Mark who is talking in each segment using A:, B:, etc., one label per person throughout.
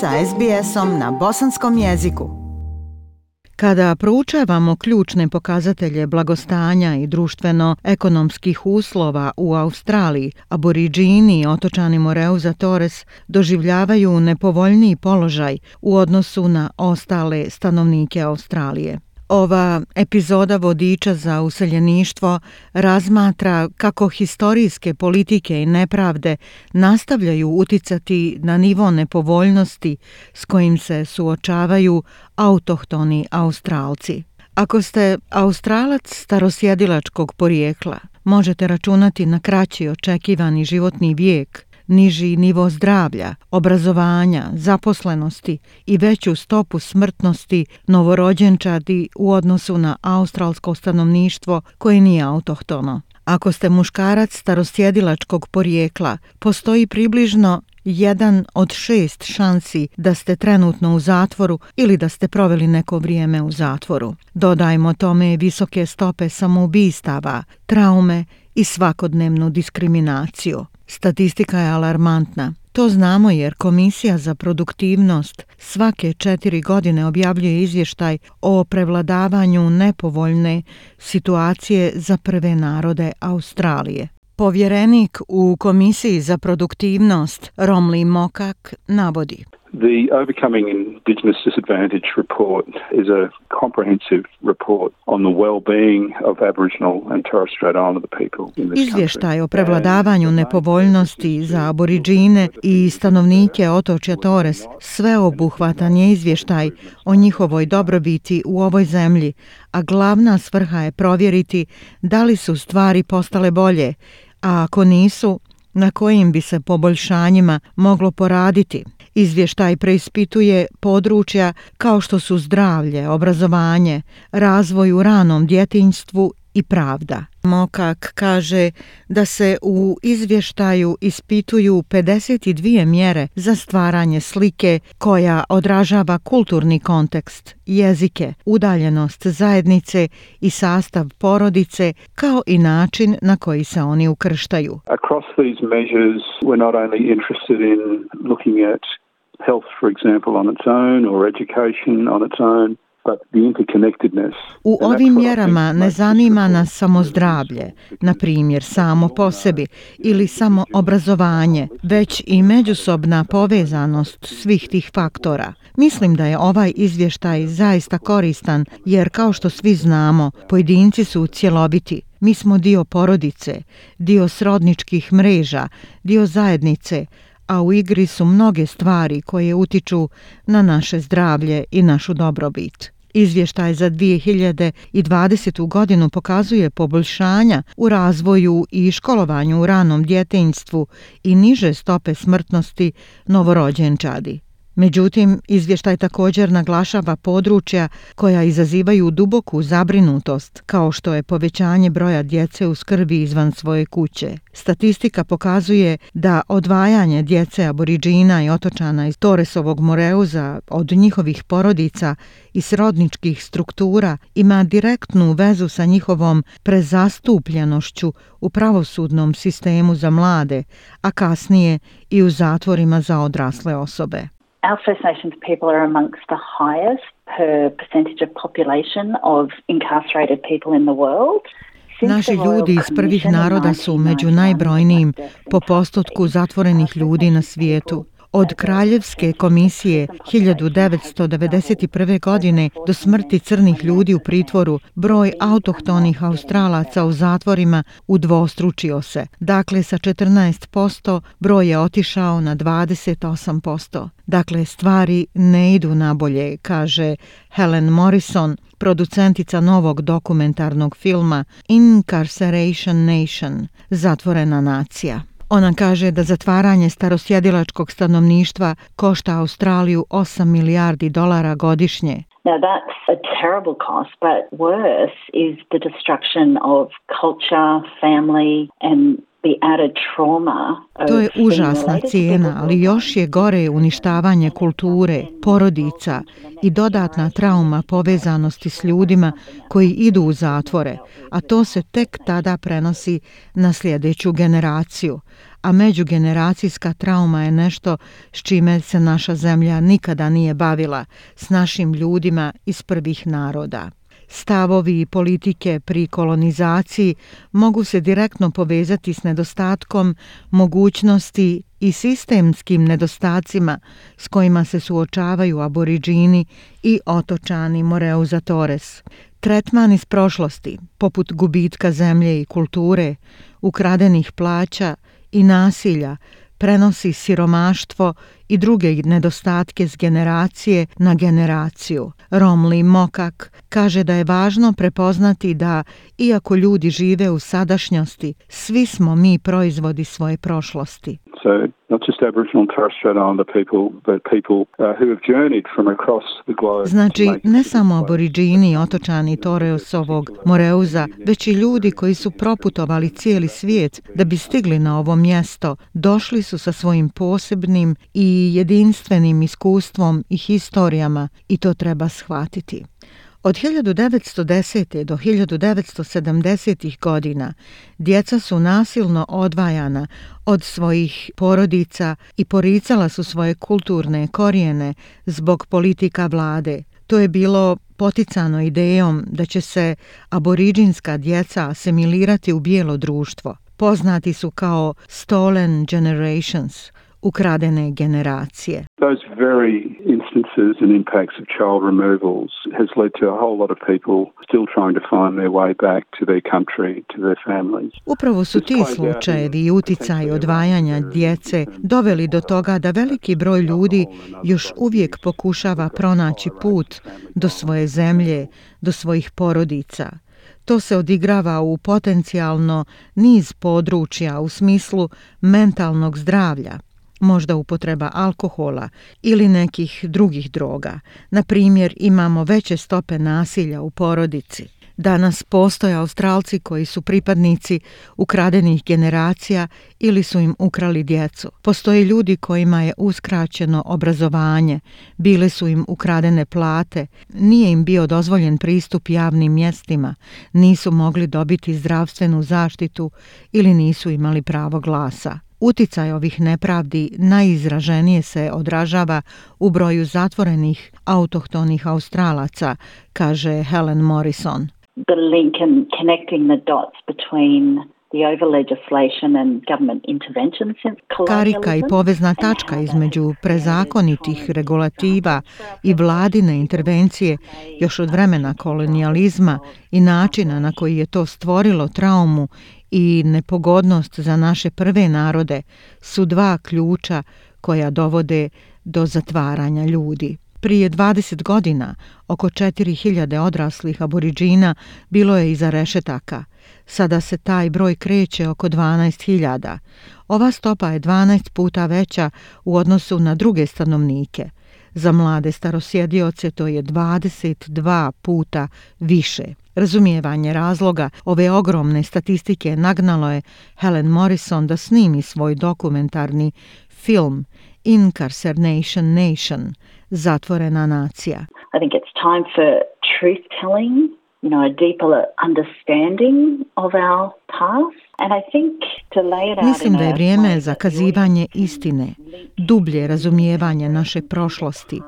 A: sa SBS-om na bosanskom jeziku. Kada proučavamo ključne pokazatelje blagostanja i društveno-ekonomskih uslova u Australiji, aboriđini i otočani Moreuza Torres doživljavaju nepovoljniji položaj u odnosu na ostale stanovnike Australije. Ova epizoda vodiča za useljeništvo razmatra kako historijske politike i nepravde nastavljaju uticati na nivo nepovoljnosti s kojim se suočavaju autohtoni Australci. Ako ste Australac starosjedilačkog porijekla, možete računati na kraći očekivani životni vijek niži nivo zdravlja, obrazovanja, zaposlenosti i veću stopu smrtnosti novorođenčadi u odnosu na australsko stanovništvo koje nije autohtono. Ako ste muškarac starosjedilačkog porijekla, postoji približno jedan od šest šansi da ste trenutno u zatvoru ili da ste proveli neko vrijeme u zatvoru. Dodajmo tome visoke stope samoubistava, traume i svakodnevnu diskriminaciju. Statistika je alarmantna. To znamo jer Komisija za produktivnost svake četiri godine objavljuje izvještaj o prevladavanju nepovoljne situacije za prve narode Australije. Povjerenik u Komisiji za produktivnost Romli Mokak navodi.
B: The Overcoming Indigenous Disadvantage report is a comprehensive report on the well-being of Aboriginal and Torres Strait Islander people in this Izvještaj o prevladavanju nepovoljnosti za aboriđine i stanovnike otočja Torres sveobuhvatan je izvještaj o njihovoj dobrobiti u ovoj zemlji, a glavna svrha je provjeriti da li su stvari postale bolje, a ako nisu, na kojim bi se poboljšanjima moglo poraditi. Izvještaj preispituje područja kao što su zdravlje, obrazovanje, razvoj u ranom djetinjstvu i pravda. Mokak kaže da se u izvještaju ispituju 52 mjere za stvaranje slike koja odražava kulturni kontekst, jezike, udaljenost zajednice i sastav porodice kao i način na koji se oni ukrštaju. Across these measures we're not only interested in looking at health for example on its own or education on its own u ovim mjerama ne zanima nas samo zdravlje, na primjer samo po sebi ili samo obrazovanje, već i međusobna povezanost svih tih faktora. Mislim da je ovaj izvještaj zaista koristan jer kao što svi znamo, pojedinci su cjeloviti. Mi smo dio porodice, dio srodničkih mreža, dio zajednice, a u igri su mnoge stvari koje utiču na naše zdravlje i našu dobrobit. Izvještaj za 2020. godinu pokazuje poboljšanja u razvoju i školovanju u ranom djetinjstvu i niže stope smrtnosti novorođenčadi. Međutim, izvještaj također naglašava područja koja izazivaju duboku zabrinutost, kao što je povećanje broja djece u skrbi izvan svoje kuće. Statistika pokazuje da odvajanje djece aboriđina i otočana iz Toresovog Moreuza od njihovih porodica i srodničkih struktura ima direktnu vezu sa njihovom prezastupljenošću u pravosudnom sistemu za mlade, a kasnije i u zatvorima za odrasle osobe. Our First Nations people are amongst the highest per percentage of population of incarcerated people in the world. Naši ljudi iz prvih naroda su među najbrojnijim po postotku zatvorenih ljudi na svijetu. Od Kraljevske komisije 1991. godine do smrti crnih ljudi u pritvoru, broj autohtonih Australaca u zatvorima udvostručio se. Dakle, sa 14% broj je otišao na 28%. Dakle, stvari ne idu nabolje, kaže Helen Morrison, producentica novog dokumentarnog filma Incarceration Nation, Zatvorena nacija. Ona kaže da zatvaranje starosjedilačkog stanovništva košta Australiju 8 milijardi dolara godišnje. Now that's a terrible cost, but worse is the destruction of culture, family and to je užasna cijena, ali još je gore uništavanje kulture, porodica i dodatna trauma povezanosti s ljudima koji idu u zatvore, a to se tek tada prenosi na sljedeću generaciju. A međugeneracijska trauma je nešto s čime se naša zemlja nikada nije bavila, s našim ljudima iz prvih naroda. Stavovi i politike pri kolonizaciji mogu se direktno povezati s nedostatkom mogućnosti i sistemskim nedostacima s kojima se suočavaju aboriđini i otočani Moreuza Torres. Tretman iz prošlosti, poput gubitka zemlje i kulture, ukradenih plaća i nasilja, prenosi siromaštvo i druge nedostatke s generacije na generaciju. Romli Mokak kaže da je važno prepoznati da, iako ljudi žive u sadašnjosti, svi smo mi proizvodi svoje prošlosti. So, not just Aboriginal and Torres Strait people, but people uh, who have journeyed from across the globe. Znači, ne samo aboriđini, otočani Toreosovog Moreuza, već i ljudi koji su proputovali cijeli svijet da bi stigli na ovo mjesto, došli su sa svojim posebnim i jedinstvenim iskustvom i historijama i to treba shvatiti. Od 1910. do 1970. godina djeca su nasilno odvajana od svojih porodica i poricala su svoje kulturne korijene zbog politika vlade. To je bilo poticano idejom da će se aboriđinska djeca asimilirati u bijelo društvo. Poznati su kao Stolen Generations – ukradene generacije. Those Upravo su ti slučajevi i uticaj odvajanja djece doveli do toga da veliki broj ljudi još uvijek pokušava pronaći put do svoje zemlje, do svojih porodica. To se odigrava u potencijalno niz područja u smislu mentalnog zdravlja, možda upotreba alkohola ili nekih drugih droga. Na primjer, imamo veće stope nasilja u porodici. Danas postoje Australci koji su pripadnici ukradenih generacija ili su im ukrali djecu. Postoje ljudi kojima je uskraćeno obrazovanje, bile su im ukradene plate, nije im bio dozvoljen pristup javnim mjestima, nisu mogli dobiti zdravstvenu zaštitu ili nisu imali pravo glasa. Uticaj ovih nepravdi najizraženije se odražava u broju zatvorenih autohtonih Australaca, kaže Helen Morrison. The link connecting the dots between Karika i povezna tačka između prezakonitih regulativa i vladine intervencije još od vremena kolonijalizma i načina na koji je to stvorilo traumu i nepogodnost za naše prve narode su dva ključa koja dovode do zatvaranja ljudi. Prije 20 godina oko 4000 odraslih aboriđina bilo je iza rešetaka. Sada se taj broj kreće oko 12.000. Ova stopa je 12 puta veća u odnosu na druge stanovnike za mlade starosjedioce to je 22 puta više. Razumijevanje razloga ove ogromne statistike nagnalo je Helen Morrison da snimi svoj dokumentarni film Incarceration Nation, zatvorena nacija. I think it's time for truth telling know, a deeper understanding of our past. Mislim da je vrijeme za kazivanje istine, dublje razumijevanje naše prošlosti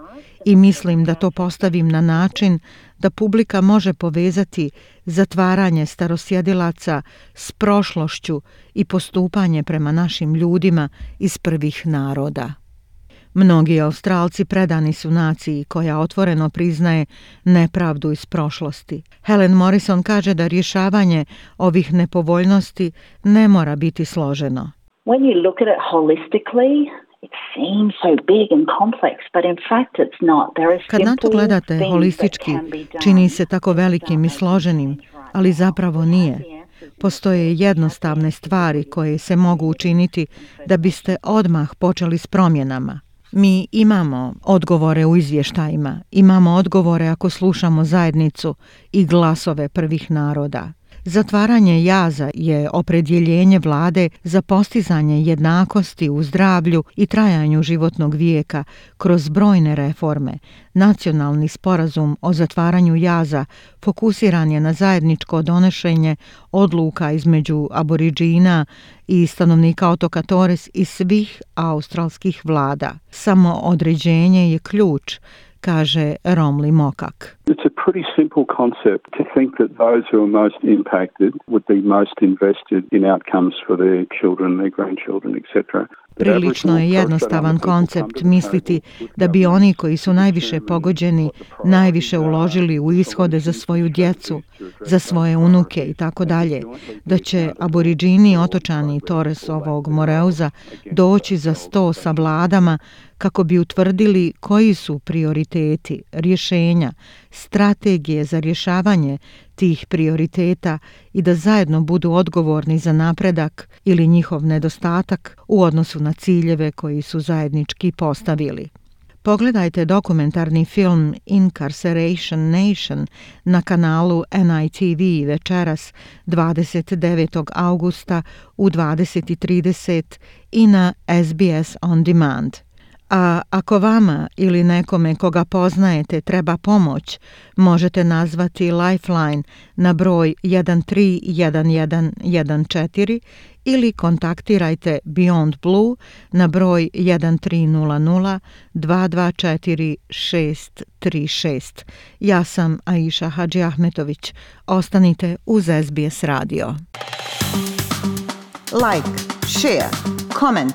B: i mislim da to postavim na način da publika može povezati zatvaranje starosjedilaca s prošlošću i postupanje prema našim ljudima iz prvih naroda. Mnogi Australci predani su naciji koja otvoreno priznaje nepravdu iz prošlosti. Helen Morrison kaže da rješavanje ovih nepovoljnosti ne mora biti složeno. When you look at it holistically, kad na to gledate holistički, čini se tako velikim i složenim, ali zapravo nije. Postoje jednostavne stvari koje se mogu učiniti da biste odmah počeli s promjenama. Mi imamo odgovore u izvještajima, imamo odgovore ako slušamo zajednicu i glasove prvih naroda. Zatvaranje jaza je opredjeljenje vlade za postizanje jednakosti u zdravlju i trajanju životnog vijeka kroz brojne reforme. Nacionalni sporazum o zatvaranju jaza fokusiran je na zajedničko donošenje odluka između aboriđina i stanovnika otoka Torres i svih australskih vlada. Samo određenje je ključ, kaže Romli Mokak pretty simple concept to think that those who are most impacted would be most invested in outcomes for their children, their grandchildren, etc. Prilično je jednostavan koncept misliti da bi oni koji su najviše pogođeni najviše uložili u ishode za svoju djecu, za svoje unuke i tako dalje, da će aboriđini, otočani i Torres ovog Moreuza doći za sto sa vladama kako bi utvrdili koji su prioriteti, rješenja, strategije za rješavanje tih prioriteta i da zajedno budu odgovorni za napredak ili njihov nedostatak u odnosu na ciljeve koji su zajednički postavili. Pogledajte dokumentarni film Incarceration Nation na kanalu NITV večeras 29. augusta u 20.30 i na SBS On Demand. A ako vama ili nekome koga poznajete treba pomoć, možete nazvati Lifeline na broj 131114 ili kontaktirajte Beyond Blue na broj 1300 224 Ja sam Aisha Hadži Ahmetović. Ostanite uz SBS radio. Like, share, comment